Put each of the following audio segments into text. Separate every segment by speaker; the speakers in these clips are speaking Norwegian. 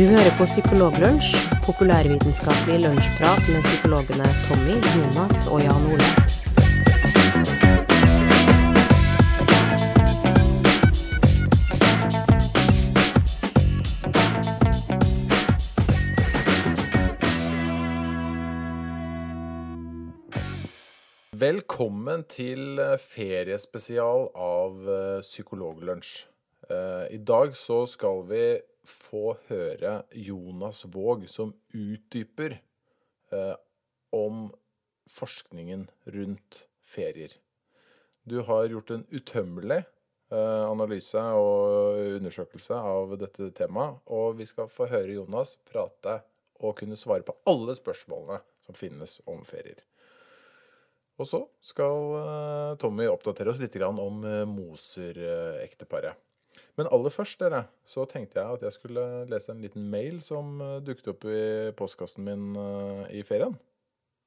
Speaker 1: Du hører på Psykologlunsj, populærvitenskapelig lunsjprat med psykologene Tommy, Jonas og Jan Ole.
Speaker 2: Velkommen til eh, feriespesial av eh, Psykologlunsj. Eh, I dag så skal vi få høre Jonas Våg som utdyper eh, om forskningen rundt ferier. Du har gjort en utømmelig eh, analyse og undersøkelse av dette temaet, og vi skal få høre Jonas prate og kunne svare på alle spørsmålene som finnes om ferier. Og så skal eh, Tommy oppdatere oss litt om eh, Moser-ekteparet. Men aller først dere, så tenkte jeg at jeg skulle lese en liten mail som eh, dukket opp i postkassen min eh, i ferien.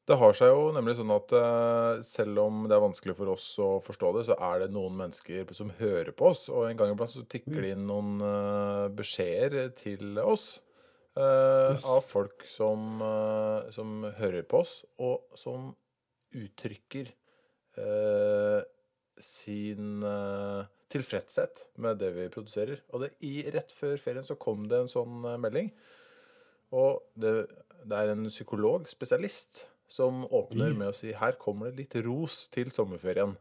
Speaker 2: Det har seg jo nemlig sånn at eh, selv om det er vanskelig for oss å forstå det, så er det noen mennesker som hører på oss, og en gang iblant så tikker det inn noen beskjeder til oss. eh, Av folk som, som hører på oss, og som uttrykker eh, sin tilfredshet med det vi produserer. Og det, i, rett før ferien så kom det en sånn eh, melding. Og det, det er en psykolog, spesialist, som åpner med å si her kommer det litt ros til sommerferien.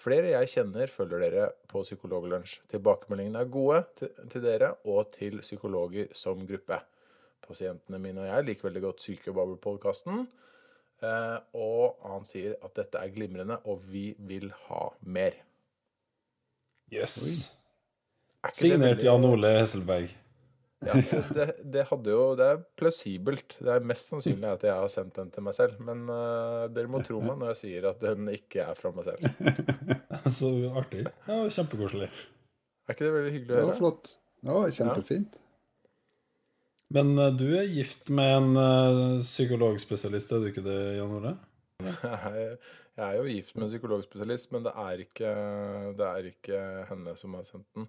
Speaker 2: Flere jeg kjenner, følger dere på Psykologlunsj. Tilbakemeldingene er gode til, til dere og til psykologer som gruppe. Pasientene mine og jeg liker veldig godt Psykebabel-podkasten. Eh, og han sier at dette er glimrende, og vi vil ha mer.
Speaker 3: Jøss.
Speaker 2: Yes.
Speaker 3: Signert Jan Ole Hesselberg.
Speaker 2: Ja, det, det hadde jo Det er plausibelt. Det er mest sannsynlig at jeg har sendt den til meg selv. Men uh, dere må tro meg når jeg sier at den ikke er fra meg selv.
Speaker 3: Så artig. Ja, Kjempekoselig.
Speaker 2: Er ikke det veldig hyggelig
Speaker 4: Det
Speaker 2: å
Speaker 4: var
Speaker 2: Ja,
Speaker 4: flott. Ja, kjempefint.
Speaker 3: Men uh, du er gift med en uh, psykologspesialist, er du ikke det, Jan Ole?
Speaker 2: Jeg, er jo gift med en psykologspesialist, men det er ikke, det er ikke henne som har sendt den.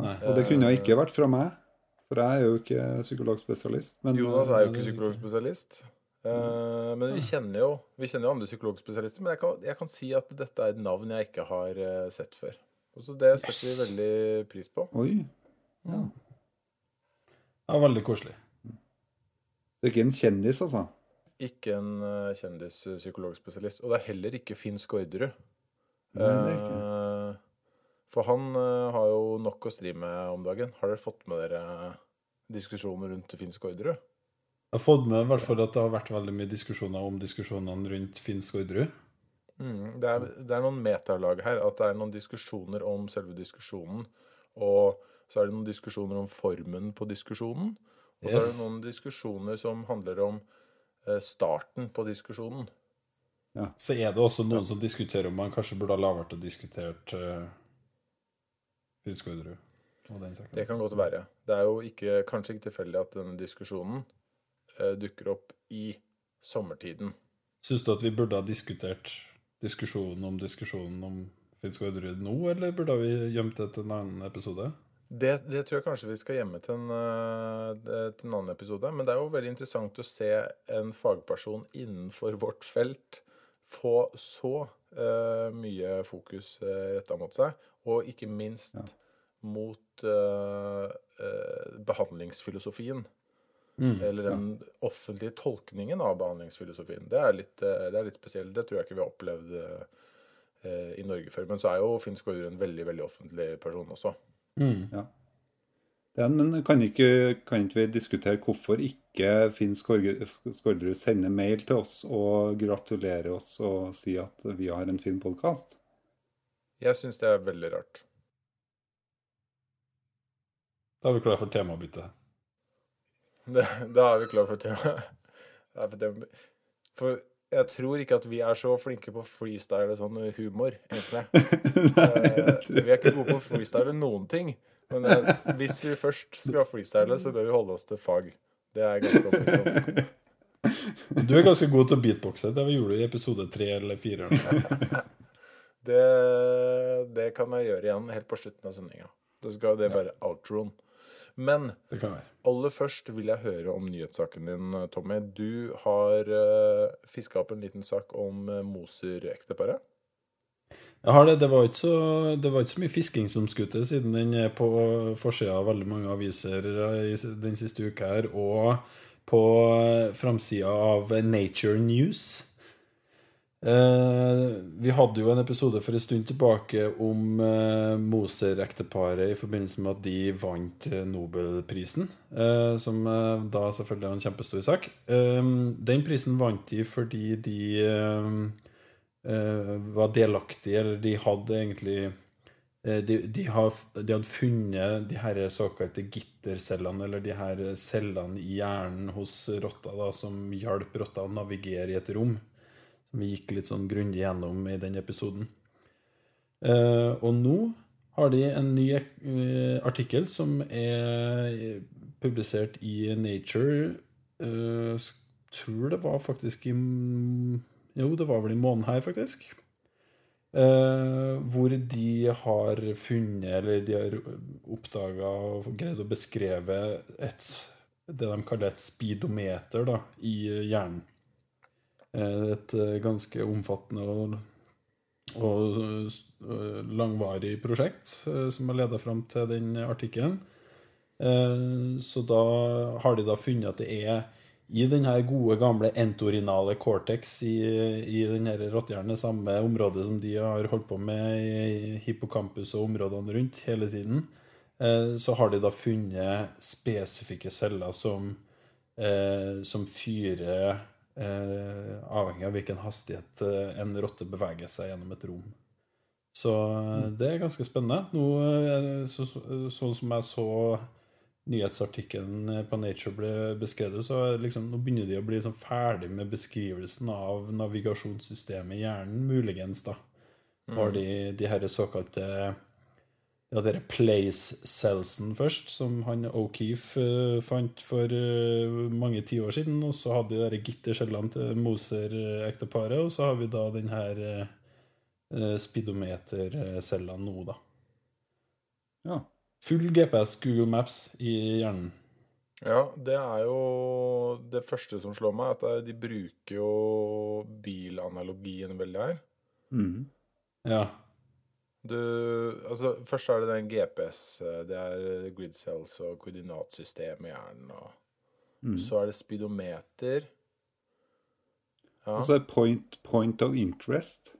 Speaker 3: Nei.
Speaker 4: Og det kunne ikke vært fra meg, for jeg er jo ikke psykologspesialist. Men
Speaker 2: Jonas er jo ikke psykologspesialist. Eh, men vi kjenner jo Vi kjenner jo andre psykologspesialister. Men jeg kan, jeg kan si at dette er et navn jeg ikke har eh, sett før. Og så det setter vi veldig pris på.
Speaker 4: Oi.
Speaker 3: Ja, veldig koselig.
Speaker 4: Det er ikke en kjendis, altså?
Speaker 2: Ikke en uh, kjendispsykologspesialist. Og det er heller ikke Finn Skårderud.
Speaker 4: Nei, det er ikke.
Speaker 2: Eh, for han uh, har jo nok å stri med om dagen. Har dere fått med dere diskusjoner rundt Finn Skårderud?
Speaker 3: Jeg har fått med i hvert fall at det har vært veldig mye diskusjoner om diskusjonene rundt Finn Skårderud.
Speaker 2: Mm, det, er, det er noen metalag her. At det er noen diskusjoner om selve diskusjonen. Og så er det noen diskusjoner om formen på diskusjonen. Og så er det noen diskusjoner som handler om starten på diskusjonen. Ja.
Speaker 3: Så er det også noen som diskuterer om man kanskje burde ha la og å diskutert uh, Finn Skårderud. og den saken.
Speaker 2: Det kan godt være. Det er jo ikke, kanskje ikke tilfeldig at denne diskusjonen uh, dukker opp i sommertiden.
Speaker 3: Syns du at vi burde ha diskutert diskusjonen om diskusjonen om Finn Skårderud nå, eller burde vi gjemt det til en annen episode?
Speaker 2: Det, det tror jeg kanskje vi skal gjemme til en, eh, til en annen episode. Men det er jo veldig interessant å se en fagperson innenfor vårt felt få så uh, mye fokus uh, retta mot seg, og ikke minst
Speaker 4: Ja.
Speaker 2: mot uh, uh, behandlingsfilosofien.
Speaker 3: Mm.
Speaker 2: Eller den offentlige tolkningen av behandlingsfilosofien. Det er litt, eh, det er litt spesielt. Det tror jeg ikke vi har opplevd eh, i Norge før. Men så er jo Finn Skårderud en veldig veldig offentlig person også.
Speaker 3: Mm.
Speaker 4: Den, men kan ikke, kan ikke vi diskutere hvorfor ikke Finn Skårderud sender mail til oss og gratulerer oss og sier at vi har en fin podkast?
Speaker 2: Jeg syns det er veldig rart.
Speaker 3: Da er vi klare for temabytte.
Speaker 2: Det, da er vi klar for tema. Det er for tema. For jeg tror ikke at vi er så flinke på freestyle sånn humor, egentlig. Eh, vi er ikke gode på å freestyle noen ting. Men eh, hvis vi først skal freestyle, så bør vi holde oss til fag. Det er ganske overbevist om.
Speaker 3: Du er ganske god til å beatboxe. Det gjorde du i episode tre eller fire.
Speaker 2: Det, det kan jeg gjøre igjen helt på slutten av sendinga. Da skal det være outroen. Men aller først vil jeg høre om nyhetssaken din, Tommy. Du har uh, fiska opp en liten sak om uh, Moser-ekteparet.
Speaker 3: Jeg har det. Det var, så, det var ikke så mye fisking som skulle til, siden den er på forsida av veldig mange aviser den siste uka her, og på framsida av Nature News. Eh, vi hadde jo en episode for en stund tilbake om eh, Moser-ekteparet i forbindelse med at de vant eh, Nobelprisen, som da selvfølgelig er en kjempestor sak. Den prisen vant de fordi de var delaktige, eller de hadde egentlig de, de hadde funnet de her såkalte gittercellene, eller de her cellene i hjernen hos rotta, da, som hjalp rotta å navigere i et rom. Vi gikk litt sånn grundig gjennom i den episoden. Uh, og nå har de en ny uh, artikkel som er publisert i Nature. Uh, tror det var faktisk i Jo, det var vel i måneden her, faktisk. Uh, hvor de har funnet, eller de har oppdaga og greid å beskreve et det de kaller et speedometer da, i hjernen. Eh, Et eh, ganske omfattende og, og eh, langvarig prosjekt som har leda fram til den artikkelen. Så da har de da funnet at det er i den her gode, gamle entorinale cortex i, i den rottehjernen, samme område som de har holdt på med i hippocampus og områdene rundt hele tiden, så har de da funnet spesifikke celler som, som fyrer eh, avhengig av hvilken hastighet eh, en rotte beveger seg gjennom et rom. Så eh, det er ganske spennende. Nå, eh, så, så, sånn som jeg så nyhetsartikkelen på Nature ble beskrevet, så liksom, nå begynner de å bli sånn ferdig med beskrivelsen av navigasjonssystemet i hjernen, muligens, da. Var de, de her såkalte ja, dere place cellsen først, som han O'Keefe uh, fant for uh, mange tiår siden. Og så hadde de de gittercellene til Moser-ekteparet, og så har vi da den her eh, eh, nå, da.
Speaker 4: Ja.
Speaker 3: Full GPS, Google Maps i hjernen.
Speaker 2: Ja, det er jo det første som slår meg, at de bruker jo bilanalogien veldig her.
Speaker 4: Mm.
Speaker 3: Ja.
Speaker 2: Du, altså Først er det den GPS, eh, det er grid cells og koordinatsystem i hjernen. Og
Speaker 4: mm.
Speaker 2: så er det speedometer. Ja,
Speaker 4: Og så er point, point of interest.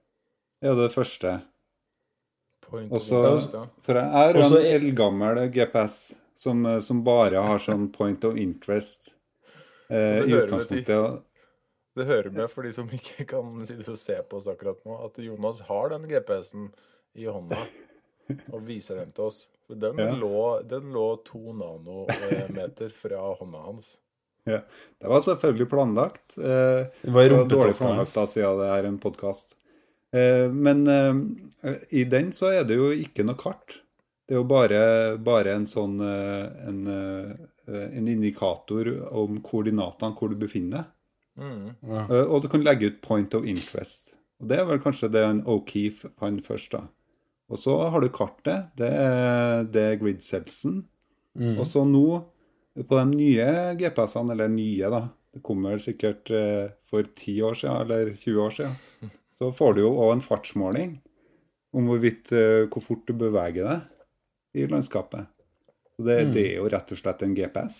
Speaker 4: Det er det første.
Speaker 2: point
Speaker 4: Også,
Speaker 2: of interest, ja.
Speaker 4: For jeg er
Speaker 3: Også
Speaker 4: en eldgammel GPS som, eh, som bare har sånn point of interest eh, i utgangspunktet. og-
Speaker 2: Det hører med for de som ikke kan si det så se på oss akkurat nå, at Jonas har den GPS-en i hånda og viser den til oss. Den,
Speaker 4: Ja.
Speaker 2: lå, den lå to nanometer fra hånda hans.
Speaker 4: Ja. Det var selvfølgelig planlagt. Eh,
Speaker 3: Det var
Speaker 4: dårlig planlagt da, siden det er en podkast. Eh, men eh, i den så er det jo ikke noe kart. Det er jo bare, bare en sånn eh, en, eh, en indikator om koordinatene hvor du befinner deg.
Speaker 2: Mm.
Speaker 3: Ja.
Speaker 4: Eh, Og du kan legge ut point of interest. Og Det er vel kanskje det O'Keefe fant først, da. Og så har du kartet. Det er, det er grid cellsen.
Speaker 3: Mm.
Speaker 4: Og så nå, på de nye GPS-ene, eller nye, da Det kommer sikkert eh, for 10 år siden, eller 20 år siden. Så får du jo òg en fartsmåling om hvorvidt eh, hvor fort du beveger deg i landskapet. Så det,
Speaker 3: Mm.
Speaker 4: det er jo rett og slett en GPS.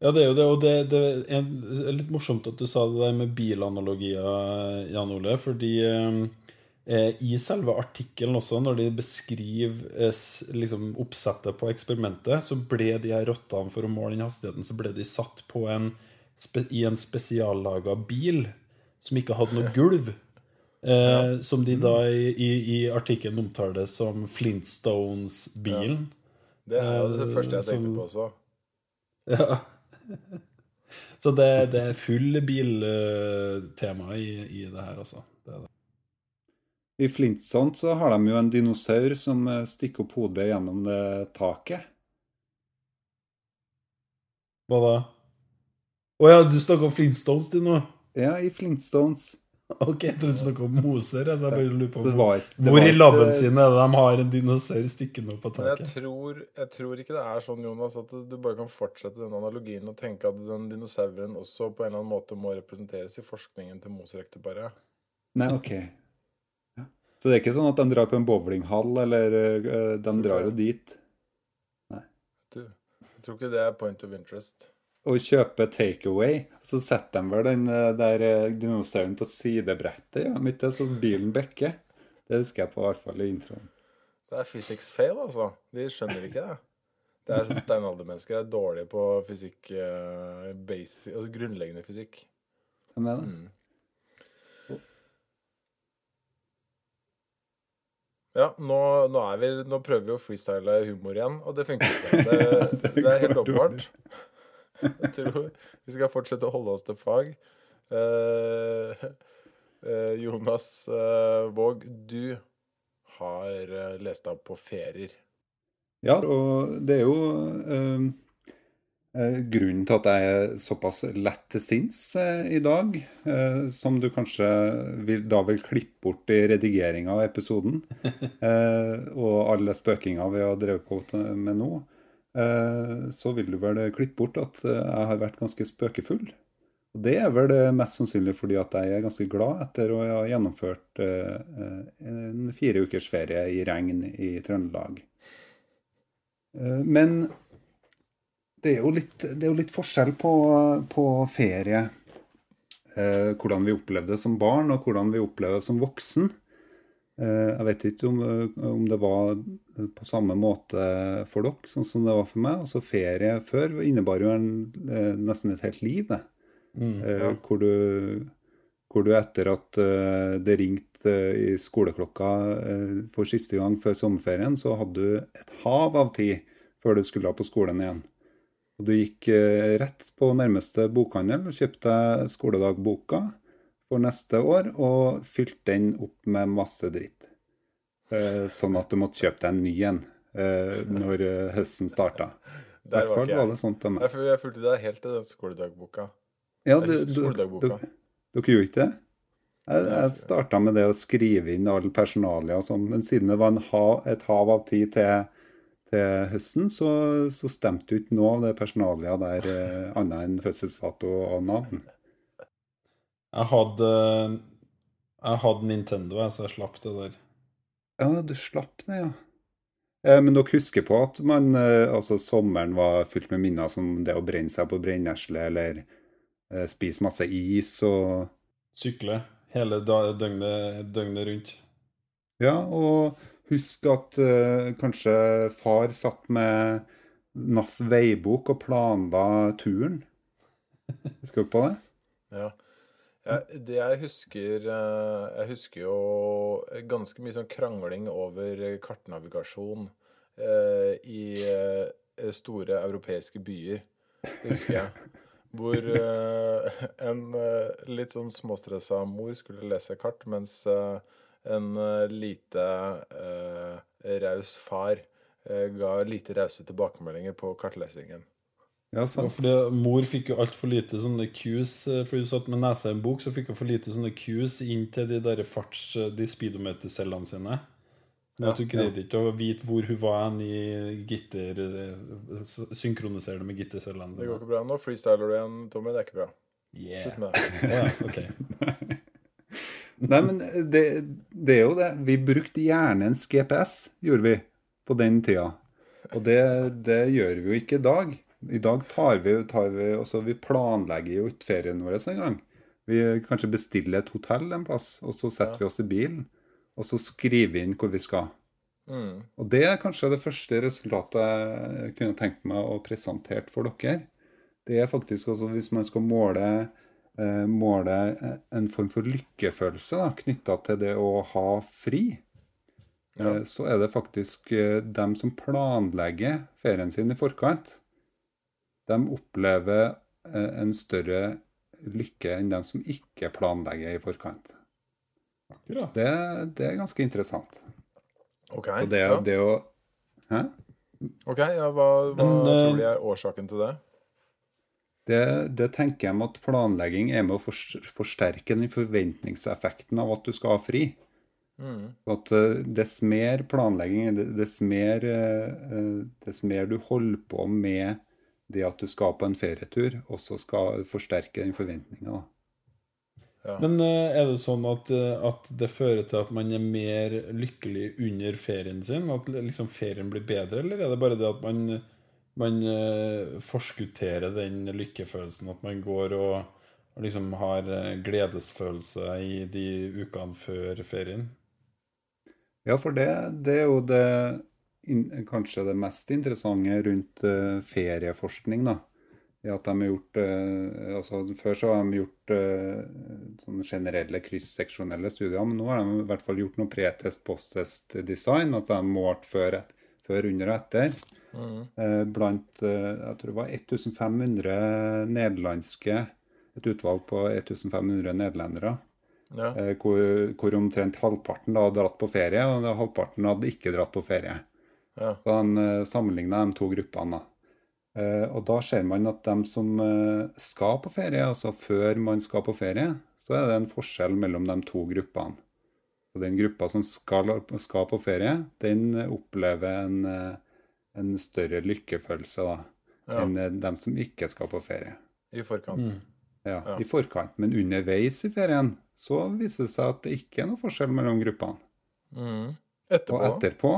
Speaker 3: Ja, det er jo det, og det, det er er litt morsomt at du sa det der med bilanalogier, Jan Ole, fordi eh, i selve artikkelen også, når de beskriver eh, liksom oppsettet på eksperimentet, så ble de her rottene, for å måle den hastigheten, så ble de satt på en, i en spesiallaga bil som ikke hadde noe gulv. Eh, Som de da i, i, i artikkelen omtaler som Flintstones-bilen.
Speaker 2: Det er det
Speaker 3: Eh,
Speaker 2: første jeg tenkte på også.
Speaker 3: Ja. Så det, det er full biltema i, i det her, altså.
Speaker 4: I Flintstone så har de jo en dinosaur som eh, stikker opp hodet gjennom det taket.
Speaker 3: Hva da? Å ja, du snakker om Flintstones, du nå?
Speaker 4: Ja, i Flintstones.
Speaker 3: Ok, jeg trodde du snakket om Moser. Altså, jeg bare lurer på
Speaker 4: var det
Speaker 3: Hvor i labben sin er det de har en dinosaur stikkende opp på
Speaker 2: taket? jeg tror, jeg tror ikke det er sånn, Jonas, at du bare kan fortsette den analogien og tenke at den dinosauren også på en eller annen måte må representeres i forskningen til Moser-ekteparet.
Speaker 4: Nei, ok. Så det er ikke sånn at de drar på en bowlinghall, eller uh, de drar jo dit Nei.
Speaker 2: Du, jeg tror ikke det er point of interest.
Speaker 4: Å kjøpe takeaway. Så setter de vel den eh, der dinosauren på sidebrettet, ja, midt der, så bilen bekker. Det husker jeg på i hvert fall i introen.
Speaker 2: Det er physics fail, altså. De skjønner ikke det. Det er sånn Steinaldermennesker er dårlige på fysikk uh, basic, altså grunnleggende fysikk.
Speaker 4: Jeg mener.
Speaker 2: Mm. Ja, nå, nå, er vi, nå prøver vi å freestyle humor igjen, og det funker ikke. Det, det er helt åpenbart. Jeg tror vi skal fortsette å holde oss til fag. Eh, eh, Jonas eh, Våg, du har eh, lest deg opp på ferier.
Speaker 4: Ja, og det er jo eh, grunnen til at jeg er såpass lett til sinns eh, i dag, eh, som du kanskje vil, da vil klippe bort i redigeringa av episoden, eh, og alle spøkinga vi har drevet på med nå, eh, så vil du vel klippe bort at eh, jeg har vært ganske spøkefull. Og det er vel eh, mest sannsynlig fordi at jeg er ganske glad etter å ha gjennomført eh, eh, en fire ukers ferie i regn i Trøndelag. Eh, Men det er jo litt, det er jo litt forskjell på, på ferie. Eh, hvordan vi opplevde det som barn, og hvordan vi opplever det som voksen. Eh, jeg vet ikke om, om det var på samme måte for dere, sånn som det var for meg. Altså Ferie før innebar jo en, eh, nesten et helt liv, det.
Speaker 3: Mm.
Speaker 4: Eh,
Speaker 2: Ja.
Speaker 4: hvor, du, hvor du etter at eh, det ringte eh, i skoleklokka eh, for siste gang før sommerferien, så hadde du et hav av tid før du skulle på skolen igjen. Og du gikk eh, rett på nærmeste bokhandel og kjøpte skoledagboka for neste år, og fylte den opp med masse dritt. Eh, sånn at du måtte kjøpe deg en ny en eh, når høsten starta. I hvert
Speaker 2: var
Speaker 4: fall var det sånn til meg.
Speaker 2: Jeg, fulgte deg helt til den skoledagboka.
Speaker 4: Ja, du, du, du, dere gjorde ikke det? Jeg, jeg starta med det å skrive inn all personalia og sånn, men siden det var ha, et hav av tid til, til høsten, så, så stemte jo ikke noe av det personalia der eh, annet enn fødselsdato og navn.
Speaker 3: Jeg hadde Jeg hadde Nintendo, jeg, så jeg slapp det der.
Speaker 4: Ja, du slapp det, ja. Eh, men dere husker på at man, eh, altså sommeren var fullt med minner som det å brenne seg på brennesle, eller eh, spise masse is og
Speaker 3: Sykle hele døgnet, døgnet rundt.
Speaker 4: Ja, og husk at uh, kanskje far satt med NAF veibok og planla turen. Husker du på det?
Speaker 2: Ja. Jeg, det jeg husker eh, Jeg husker jo ganske mye sånn krangling over kartnavigasjon eh, i eh, store europeiske byer. Det husker jeg. Hvor eh, en eh, litt sånn småstressa mor skulle lese kart, mens eh, en eh, lite eh, raus far eh, ga lite rause tilbakemeldinger på kartlesingen.
Speaker 4: Ja,
Speaker 3: Ja,
Speaker 4: sant.
Speaker 3: fordi Mor fikk jo altfor lite sånne cues, for hun satt med nesa i en bok, så fikk hun for lite sånne cues inn til de der farts, de speedometercellene sine. Men
Speaker 2: Ja,
Speaker 3: at hun greide ikke å vite hvor hun var hen i gitter synkroniserer Synkronisere det med gittercellene
Speaker 2: Det går ikke bra. Nå freestyler du igjen, Tommy. Det er ikke bra.
Speaker 3: Yeah.
Speaker 2: Slutt med det.
Speaker 3: Ja, ok.
Speaker 4: Nei, men det, det er jo det. Vi brukte gjerne en GPS, gjorde vi, på den tida. Og det, det gjør vi jo ikke i dag. I dag tar vi, tar vi også, Vi planlegger jo ikke ferien vår engang. Vi kanskje bestiller et hotell en plass, og så setter
Speaker 2: Ja.
Speaker 4: vi oss i bilen. Og så skriver vi inn hvor vi skal.
Speaker 2: Mm.
Speaker 4: Og det er kanskje det første resultatet jeg kunne tenkt meg å presentere for dere. Det er faktisk også hvis man skal måle, eh, måle en form for lykkefølelse knytta til det å ha fri,
Speaker 2: Ja.
Speaker 4: eh, så er det faktisk eh, dem som planlegger ferien sin i forkant, de opplever en større lykke enn dem som ikke planlegger i forkant.
Speaker 3: Akkurat.
Speaker 4: Det, det er ganske interessant.
Speaker 2: OK.
Speaker 4: Og det,
Speaker 2: ja.
Speaker 4: det å Hæ?
Speaker 2: Ok, ja, Hva, hva
Speaker 3: Men,
Speaker 2: tror du er årsaken til det?
Speaker 4: Det, det tenker jeg med at planlegging er med å forsterke den forventningseffekten av at du skal ha fri. Mm. At uh, Dess mer planlegging, dess mer, uh, dess mer du holder på med det at du skal på en ferietur, også skal forsterke den forventninga.
Speaker 3: Ja. Men uh, er det sånn at, at, det fører til at man er mer lykkelig under ferien sin? At liksom ferien blir bedre, eller er det bare det at man man eh, forskutterer den lykkefølelsen. At man går og, liksom har eh, gledesfølelse i de ukene før ferien.
Speaker 4: Ja, for det, det er jo det kanskje det mest interessante rundt uh, ferieforskning. da, i at har gjort, altså Før så har de gjort uh, generelle kryssseksjonelle studier, men nå har de i hvert fall gjort noe pretest, posttest design. At de har målt før, før, under og etter. Mm. Blant eh, jeg tror det var 1500 nederlandske Et utvalg på 1500 nederlendere. Ja. Eh, hvor, hvor, omtrent halvparten da hadde dratt på ferie, og halvparten hadde ikke dratt på ferie. Ja. Så Han sammenligna de to gruppene. Og da ser man at de som skal på ferie, altså før man skal på ferie, så er det en forskjell mellom de to gruppene. Så Den gruppa som skal, skal på ferie, den opplever en en større lykkefølelse da, ja. enn eh, dem som ikke skal på ferie.
Speaker 2: I forkant. Mm.
Speaker 4: Ja, ja, i forkant. Men underveis i ferien så viser det seg at det ikke er noe forskjell mellom gruppene.
Speaker 2: Mm. Etterpå.
Speaker 4: Og etterpå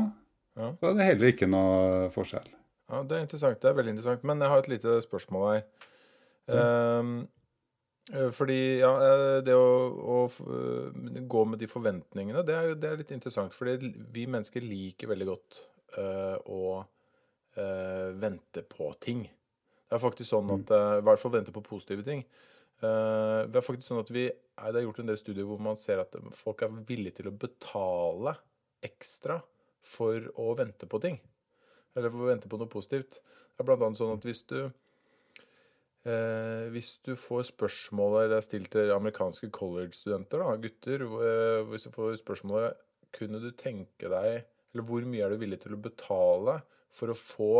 Speaker 4: ja. så er det heller ikke noe forskjell.
Speaker 2: Ja, Det er interessant. Det er veldig interessant. Men jeg har et lite spørsmål her. Um, fordi ja, det å, å, gå med de forventningene, det er, det er litt interessant. Fordi vi mennesker liker veldig godt uh, å uh, vente på ting. Det er faktisk sånn at uh, I hvert fall vente på positive ting. Uh, det er faktisk sånn at vi Det er gjort en del studier hvor man ser at folk er villige til å betale ekstra for å vente på ting. Eller for å vente på noe positivt. Det er blant annet sånn at hvis du eh, Hvis du får spørsmålet Det er stilt til amerikanske college-studenter, da, gutter eh, Hvis du får spørsmålet Kunne du tenke deg Eller hvor mye er du villig til å betale for å få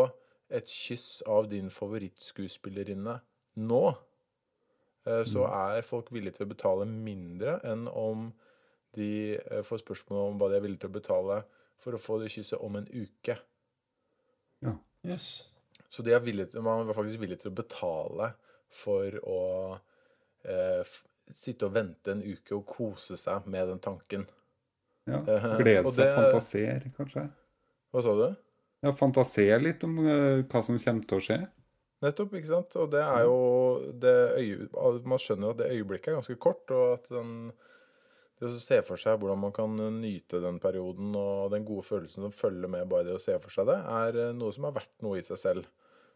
Speaker 2: et kyss av din favorittskuespillerinne nå, eh, så mm. er folk villige til å betale mindre enn om de eh, får spørsmål om hva de er villige til å betale for å få det kysset om en uke.
Speaker 4: Ja.
Speaker 3: Yes.
Speaker 2: Så de er villige, man er faktisk villig til å betale for å eh, sitte og vente en uke og kose seg med den tanken.
Speaker 4: Ja. Glede seg, fantasere, kanskje.
Speaker 2: Hva sa du?
Speaker 4: Ja, fantasere litt om uh, hva som kommer til å skje.
Speaker 2: Nettopp, ikke sant. Og det er jo det øye, Man skjønner at det øyeblikket er ganske kort, og at den, det å se for seg hvordan man kan nyte den perioden og den gode følelsen som følger med bare det å se for seg det, er eh, noe som er verdt noe i seg selv.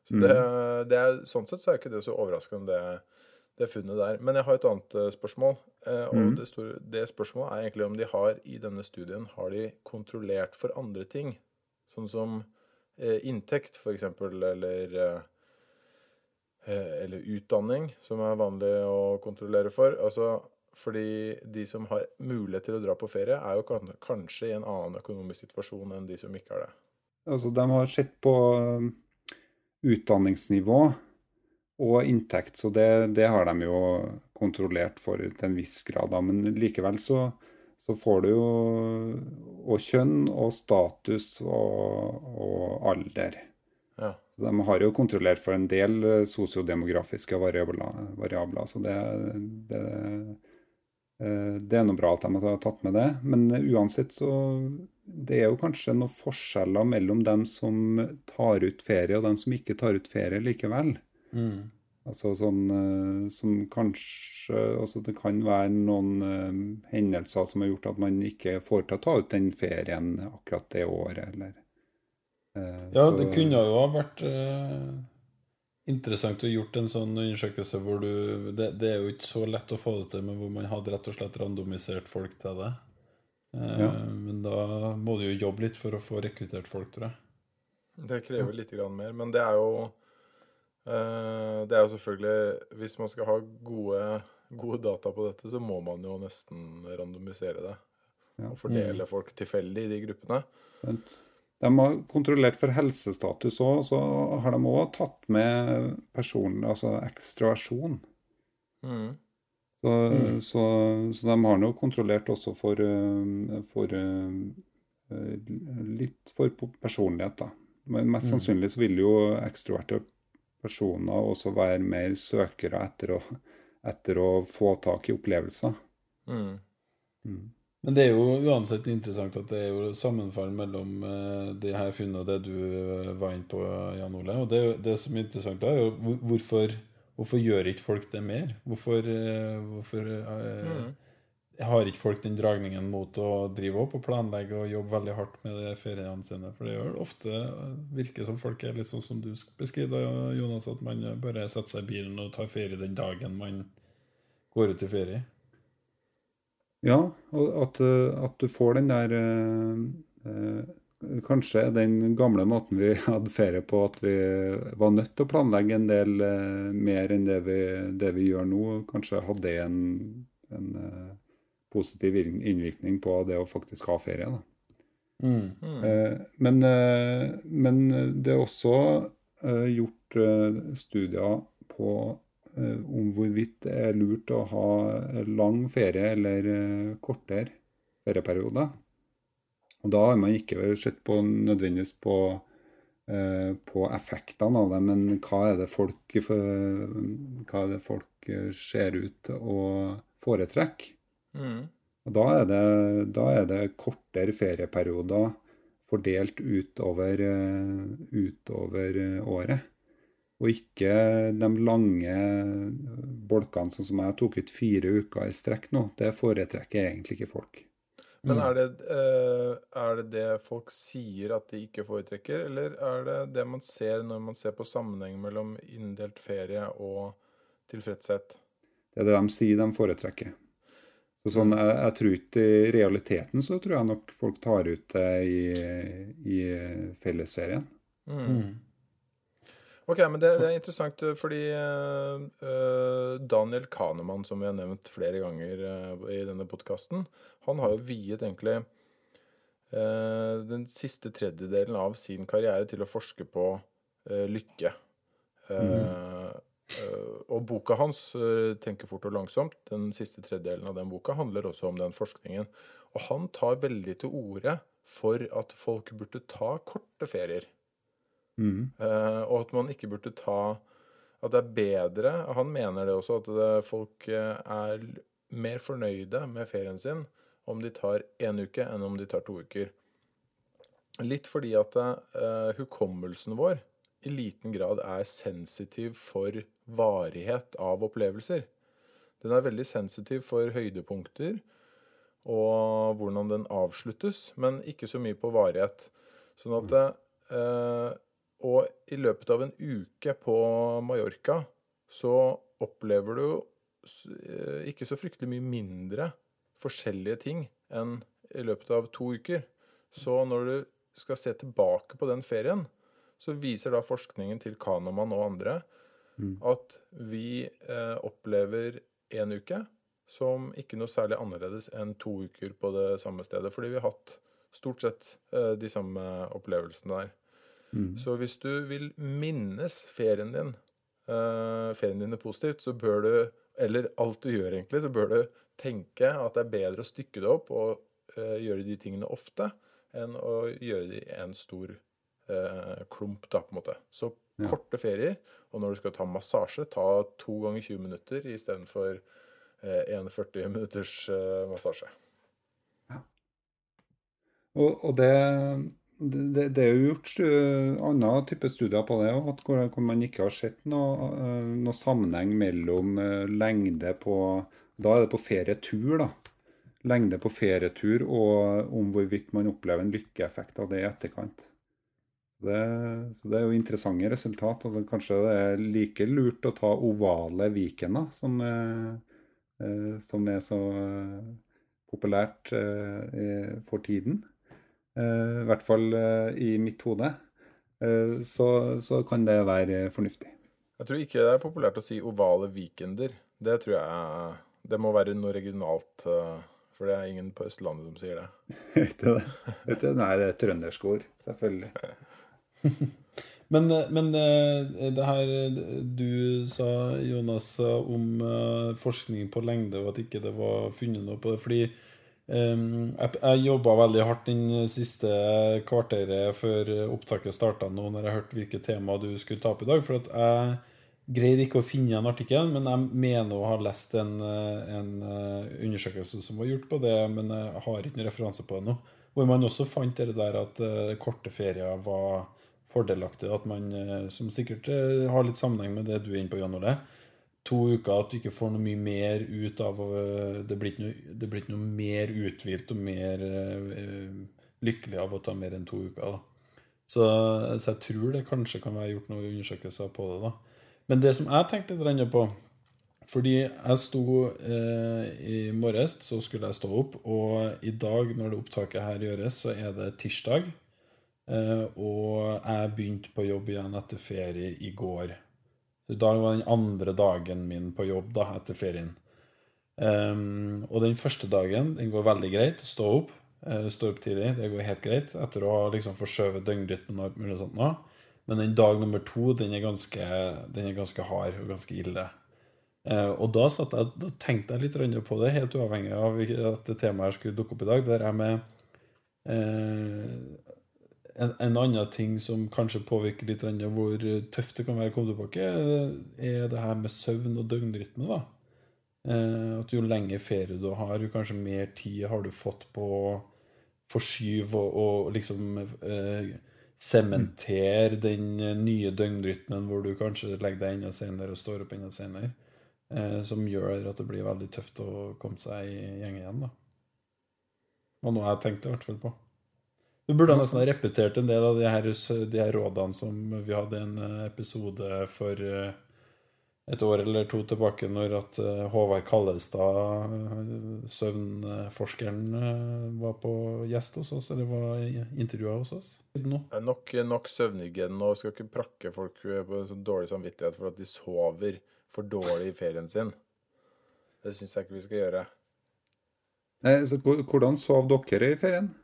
Speaker 2: Så det, mm. det er, Sånn sett så er ikke det så overraskende, det, det funnet der. Men jeg har et annet uh, spørsmål. Og mm. det, store, det, spørsmålet er egentlig om de har i denne studien har de kontrollert for andre ting. Sånn som Eh, inntekt, f.eks., eller eh, eh, eller utdanning, som er vanlig å kontrollere for. Altså, fordi de som har mulighet til å dra på ferie, er jo kanskje i en annen økonomisk situasjon enn de som ikke har det.
Speaker 4: Altså, de har sett på utdanningsnivå og inntekt, så det, det har de jo kontrollert for til en viss grad. Men likevel så så får du jo og kjønn og status og, og alder. Ja. De har jo kontrollert for en del eh, sosiodemografiske variabler, variabler så det, det, eh, det er noe bra at de har tatt med det. Men uansett så det er jo kanskje noen forskjeller mellom dem som tar ut ferie, og dem som ikke tar ut ferie likevel. Mm. Altså sånn uh, som kanskje Altså det kan være noen uh, hendelser som har gjort at man ikke får til å ta ut den ferien akkurat det året, eller
Speaker 3: uh, Ja, så, det kunne jo ha vært interessant å gjort en sånn undersøkelse hvor du det, det, er jo ikke så lett å få det til, men hvor man hadde rett og slett randomisert folk til det. Ja. Men da må du jo jobbe litt for å få rekruttert folk, tror jeg.
Speaker 2: Det krever litt mer, men det er jo Eh, det er jo selvfølgelig Hvis man skal ha gode, gode, data på dette, så må man jo nesten randomisere det. Ja. Og fordele mm. folk tilfeldig i de gruppene.
Speaker 4: De har kontrollert for helsestatus òg, så har de òg tatt med personen, altså ekstroversjon.
Speaker 2: Mm.
Speaker 4: Så, så, så de har nå kontrollert også for, eh, for eh, litt for personlighet, da. Men mest sannsynlig så vil jo ekstroverte personer også være mer søkere etter å, etter å få tak i opplevelser.
Speaker 2: Mm.
Speaker 3: Men det er jo uansett interessant at det er jo sammenfall mellom uh, de her funnene og det du uh, var inne på, Jan Ole. Og det, det som er interessant da, er jo hvorfor, hvorfor gjør ikke folk det mer? Hvorfor, uh, hvorfor eh,
Speaker 2: Mm.
Speaker 3: Har ikke folk den dragningen mot å drive opp og planlegge og jobbe veldig hardt med de feriene sine? For det gjør ofte eh, virker som folk er litt sånn som du beskriver, Jonas, at man bare setter seg i bilen og tar ferie den dagen man går ut i ferie.
Speaker 4: Ja, og at, eh, at du får den der eh, eh, Kanskje den gamle måten vi hadde ferie på, at vi var nødt til å planlegge en del eh, mer enn det vi, det vi gjør nå, kanskje hadde en, en positiv inn- innvirkning på det å faktisk ha ferie. da.
Speaker 3: Mm.
Speaker 2: Mm.
Speaker 4: Eh, men, eh, men det er også eh, gjort studier på om hvorvidt det er lurt å ha lang ferie eller kortere ferieperiode. Og da har man ikke sett på nødvendigvis på, eh, på effektene av det, men hva er det folk, hva er det folk ser ut til å foretrekke.
Speaker 2: Mm.
Speaker 4: Og da er det, da er det kortere ferieperioder fordelt utover, eh, utover eh, året. Og ikke de lange bolkene, sånn som jeg tok ut fire uker i strekk nå. Det foretrekker egentlig ikke folk.
Speaker 2: Men er det, eh, er det det folk sier at de ikke foretrekker, eller er det det man ser når man ser på sammenheng mellom inndelt ferie og tilfredshet?
Speaker 4: Det er det de sier de foretrekker. Så sånn, jeg, jeg tror ikke I realiteten så tror jeg nok folk tar ut det i, i fellesferien.
Speaker 2: Mm.
Speaker 3: Mm.
Speaker 2: Ok, men det, det er interessant, eh, fordi eh, eh, Daniel Kahneman, som vi har nevnt flere ganger uh, i denne podkasten, han har jo viet egentlig uh, den siste tredjedelen av sin karriere til å forske på lykke. Eh, og boka hans, eh, 'Tenke fort og langsomt', den siste tredjedelen av den boka, handler også om den forskningen. Og han tar veldig til orde for at folk burde ta korte ferier.
Speaker 4: Mm.
Speaker 2: Eh, og at man ikke burde ta At det er bedre Han mener det også, at det, folk eh, er mer fornøyde med ferien sin om de tar én uke, enn om de tar to uker. Litt fordi at eh, hukommelsen vår i liten grad er sensitiv for varighet av opplevelser. Den er veldig sensitiv for høydepunkter og hvordan den avsluttes, men ikke så mye på varighet. Sånn at eh, Og i løpet av en uke på Mallorca så opplever du eh, ikke så fryktelig mye mindre forskjellige ting enn i løpet av to uker. Så når du skal se tilbake på den ferien, så viser da forskningen til Kanoman og andre at vi eh, opplever én uke som ikke noe særlig annerledes enn to uker på det samme stedet, fordi vi har hatt stort sett eh, de samme opplevelsene der. Så hvis du vil minnes ferien din, eh, ferien din er positivt, så bør du, eller alt du gjør egentlig, så bør du tenke at det er bedre å stykke det opp og eh, gjøre de tingene ofte, enn å gjøre det i en stor eh, klump, da, på en måte. Så
Speaker 4: Ja.
Speaker 2: korte ferier, og når du skal ta massasje, ta to ganger 20 minutter istedenfor eh, en 40 minutters eh, massasje.
Speaker 4: Og, og det, det, det er jo gjort andre type studier på det òg, hvor, hvor man ikke har sett noe, eh, noe sammenheng mellom eh, lengde på Da er det på ferietur, da. Lengde på ferietur og om hvorvidt man opplever en lykkeeffekt av det i etterkant. Det, så det er jo interessante resultat. Altså, kanskje det er like lurt å ta ovale weekender, som, eh, eh, som er så eh, populært eh, for tiden. Eh, I hvert fall eh, i mitt hode. Eh, så, så kan det være fornuftig.
Speaker 2: Jeg tror ikke det er populært å si ovale Vikender. Det tror jeg Det må være noe regionalt For det er ingen på Østlandet som sier det.
Speaker 4: Vet du det? Nei, det er trøndersk ord, selvfølgelig.
Speaker 3: Men, eh, men eh, det her eh, du sa, Jonas, om forskning på lengde, og at ikke det var funnet noe på det Fordi Um, jeg, jeg jobba veldig hardt den siste kvarteret før opptaket starta nå, når jeg hørte hvilke tema du skulle ta opp i dag. For at jeg greide ikke å finne en artikkel, men jeg mener å ha lest en, en undersøkelse som var gjort på det, men jeg har ikke noen referanse på det nå. Hvor man også fant det der at korte ferier var fordelaktig. At man, eh, som sikkert eh, har litt sammenheng med det du er inne på, Jan Ole, to uker at du ikke får noe mye mer ut av eh, Det blir ikke noe, blir ikke noe mer uthvilt og mer uh, lykkelig av å ta mer enn to uker. da. Så, så jeg tror det kanskje kan være gjort noen undersøkelser på det. da. Men det som jeg tenkte litt på Fordi jeg sto eh, I morges så skulle jeg stå opp, og i dag, når det opptaket her gjøres, så er det tirsdag. Eh, og jeg begynte på jobb igjen etter ferie i går. Så i dag var den andre dagen min på jobb da, etter ferien. Um, og den første dagen den går veldig greit. Stå opp. Uh, stå opp tidlig. Det går helt greit. Etter å ha liksom forskjøvet døgnrytmen og alt mulig sånt nå. Men den dag nummer to, den er ganske, den er ganske hard og ganske ille. Uh, og da, jeg, da tenkte jeg litt på det, helt uavhengig av at det temaet skulle dukke opp i dag. Der er med eh, en, en annen ting som kanskje påvirker litt hvor tøft det kan være å komme tilbake, er det her med søvn og døgnrytme. da. Eh, at jo lengre ferie du har, jo kanskje mer tid har du fått på å forskyve og, og liksom eh, sementere den nye døgnrytmen hvor du kanskje legger deg enda senere og står opp enda senere. Eh, som gjør at det blir veldig tøft å komme seg i gjeng igjen. da. Og noe jeg tenkte i hvert fall på. Du burde nesten ha repetert en del av de her, de her rådene som vi hadde i en eh, episode for eh, et år eller to tilbake, når at eh, Håvard Kallestad, søvnforskeren, var på gjest hos oss, eller var intervjua hos oss.
Speaker 2: Er nok, nok søvnhygiene nå. Skal ikke prakke folk på sånn dårlig samvittighet for at de sover for dårlig i ferien sin. Det syns jeg ikke vi skal gjøre.
Speaker 4: Nei, så Hvordan sov dere i ferien?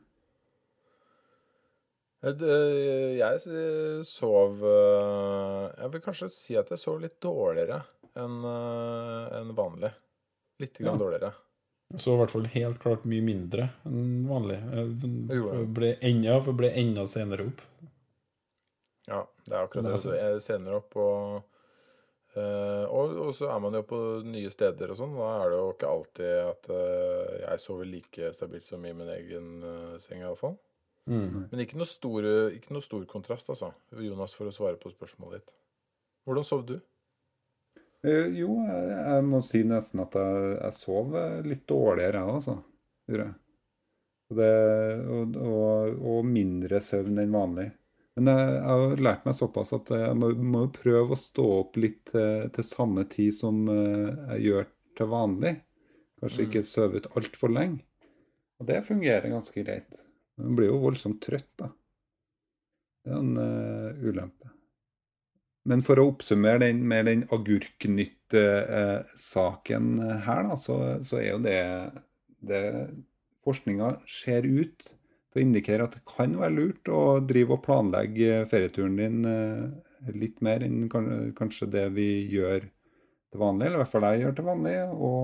Speaker 2: Eh, det- Jeg sov eh, Jeg vil kanskje si at jeg sov litt dårligere enn eh, vanlig. Litt grann
Speaker 4: Ja.
Speaker 2: dårligere.
Speaker 3: sov i hvert fall helt klart mye mindre enn vanlig. Eh,
Speaker 2: Jeg det.
Speaker 3: ble enda, for ble enda senere opp.
Speaker 2: Ja, det er akkurat
Speaker 3: Det er
Speaker 2: Altså, jeg senere opp og eh, og, og så er man jo på nye steder og sånn. Da er det jo ikke alltid at eh, jeg sover like stabilt som i min egen seng, iallfall.
Speaker 3: Mm.
Speaker 2: Men ikke noe, stor, ikke noe stor kontrast, altså. Jonas, for å svare på spørsmålet ditt. Hvordan sov du?
Speaker 4: Eh, jo, jeg, må si nesten at jeg, jeg sov litt dårligere, jeg altså. Og, det, og, og, og mindre søvn enn vanlig. Men jeg, jeg har lært meg såpass at jeg må, må prøve å stå opp litt til, til samme tid som eh, jeg gjør til vanlig. Kanskje
Speaker 2: Mm.
Speaker 4: ikke sove ut altfor lenge. Og det fungerer ganske greit. Man blir jo voldsomt trøtt, da. Det er en uh, ulempe. Men for å oppsummere den med den agurknytt-saken her, da, så, så er jo det, det Forskninga ser ut til å indikere at det kan være lurt å drive og planlegge ferieturen din uh, litt mer enn kan- kanskje det vi gjør til vanlig, eller i hvert fall jeg gjør til vanlig. Og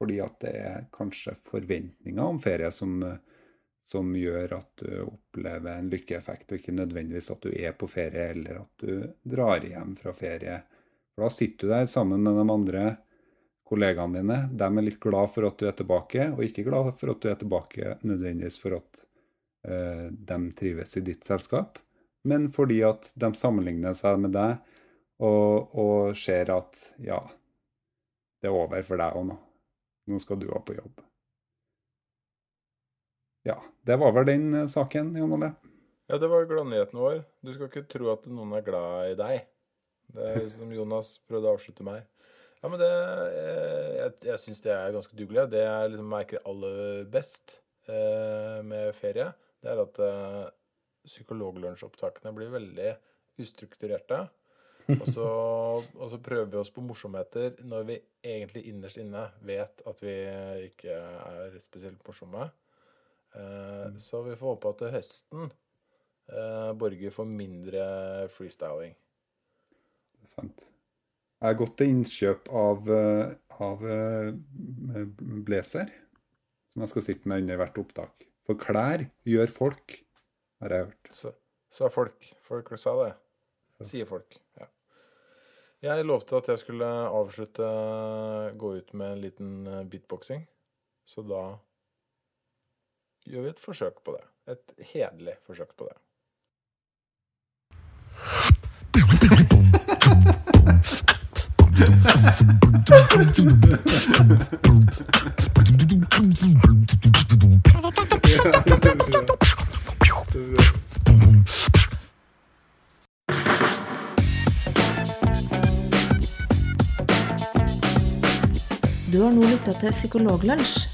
Speaker 4: fordi at det er kanskje forventninger om ferie som, eh, som gjør at du opplever en lykkeeffekt, og ikke nødvendigvis at du er på ferie eller at du drar hjem fra ferie. For da sitter du der sammen med de andre kollegaene dine. De er litt glad for at du er tilbake, og ikke glad for at du er tilbake nødvendigvis for at eh, de trives i ditt selskap, men fordi at de sammenligner seg med deg og, og ser at ja, det er over for deg òg nå. Nå skal du òg på jobb. Ja, det var vel den eh, saken, Jon Ole.
Speaker 2: Ja, det var gladnyheten vår. Du skal ikke tro at noen er glad i deg. Det er som Jonas prøvde å avslutte med her. Ja, men det eh, Jeg, jeg syns det er ganske dugelig. Det jeg liksom merker aller best eh, med ferie, det er at eh, psykologlunsjopptakene blir veldig ustrukturerte. Og så, og så prøver vi oss på morsomheter når vi egentlig innerst inne vet at vi ikke er spesielt morsomme. Eh, Så vi får håpe at til høsten eh, borger for mindre freestyling.
Speaker 4: Det er sant. Jeg har gått til innkjøp av, eh, av eh, blazer, som jeg skal sitte med under hvert opptak. For klær gjør folk, har jeg hørt.
Speaker 2: Så, sa folk. Folk sa det. Sier folk. Ja. Jeg lovte at jeg skulle avslutte gå ut med en liten beatboxing. Så da gjør vi et forsøk på det. Et hederlig forsøk på det.
Speaker 5: Du har nå lytta til Psykologlunsj.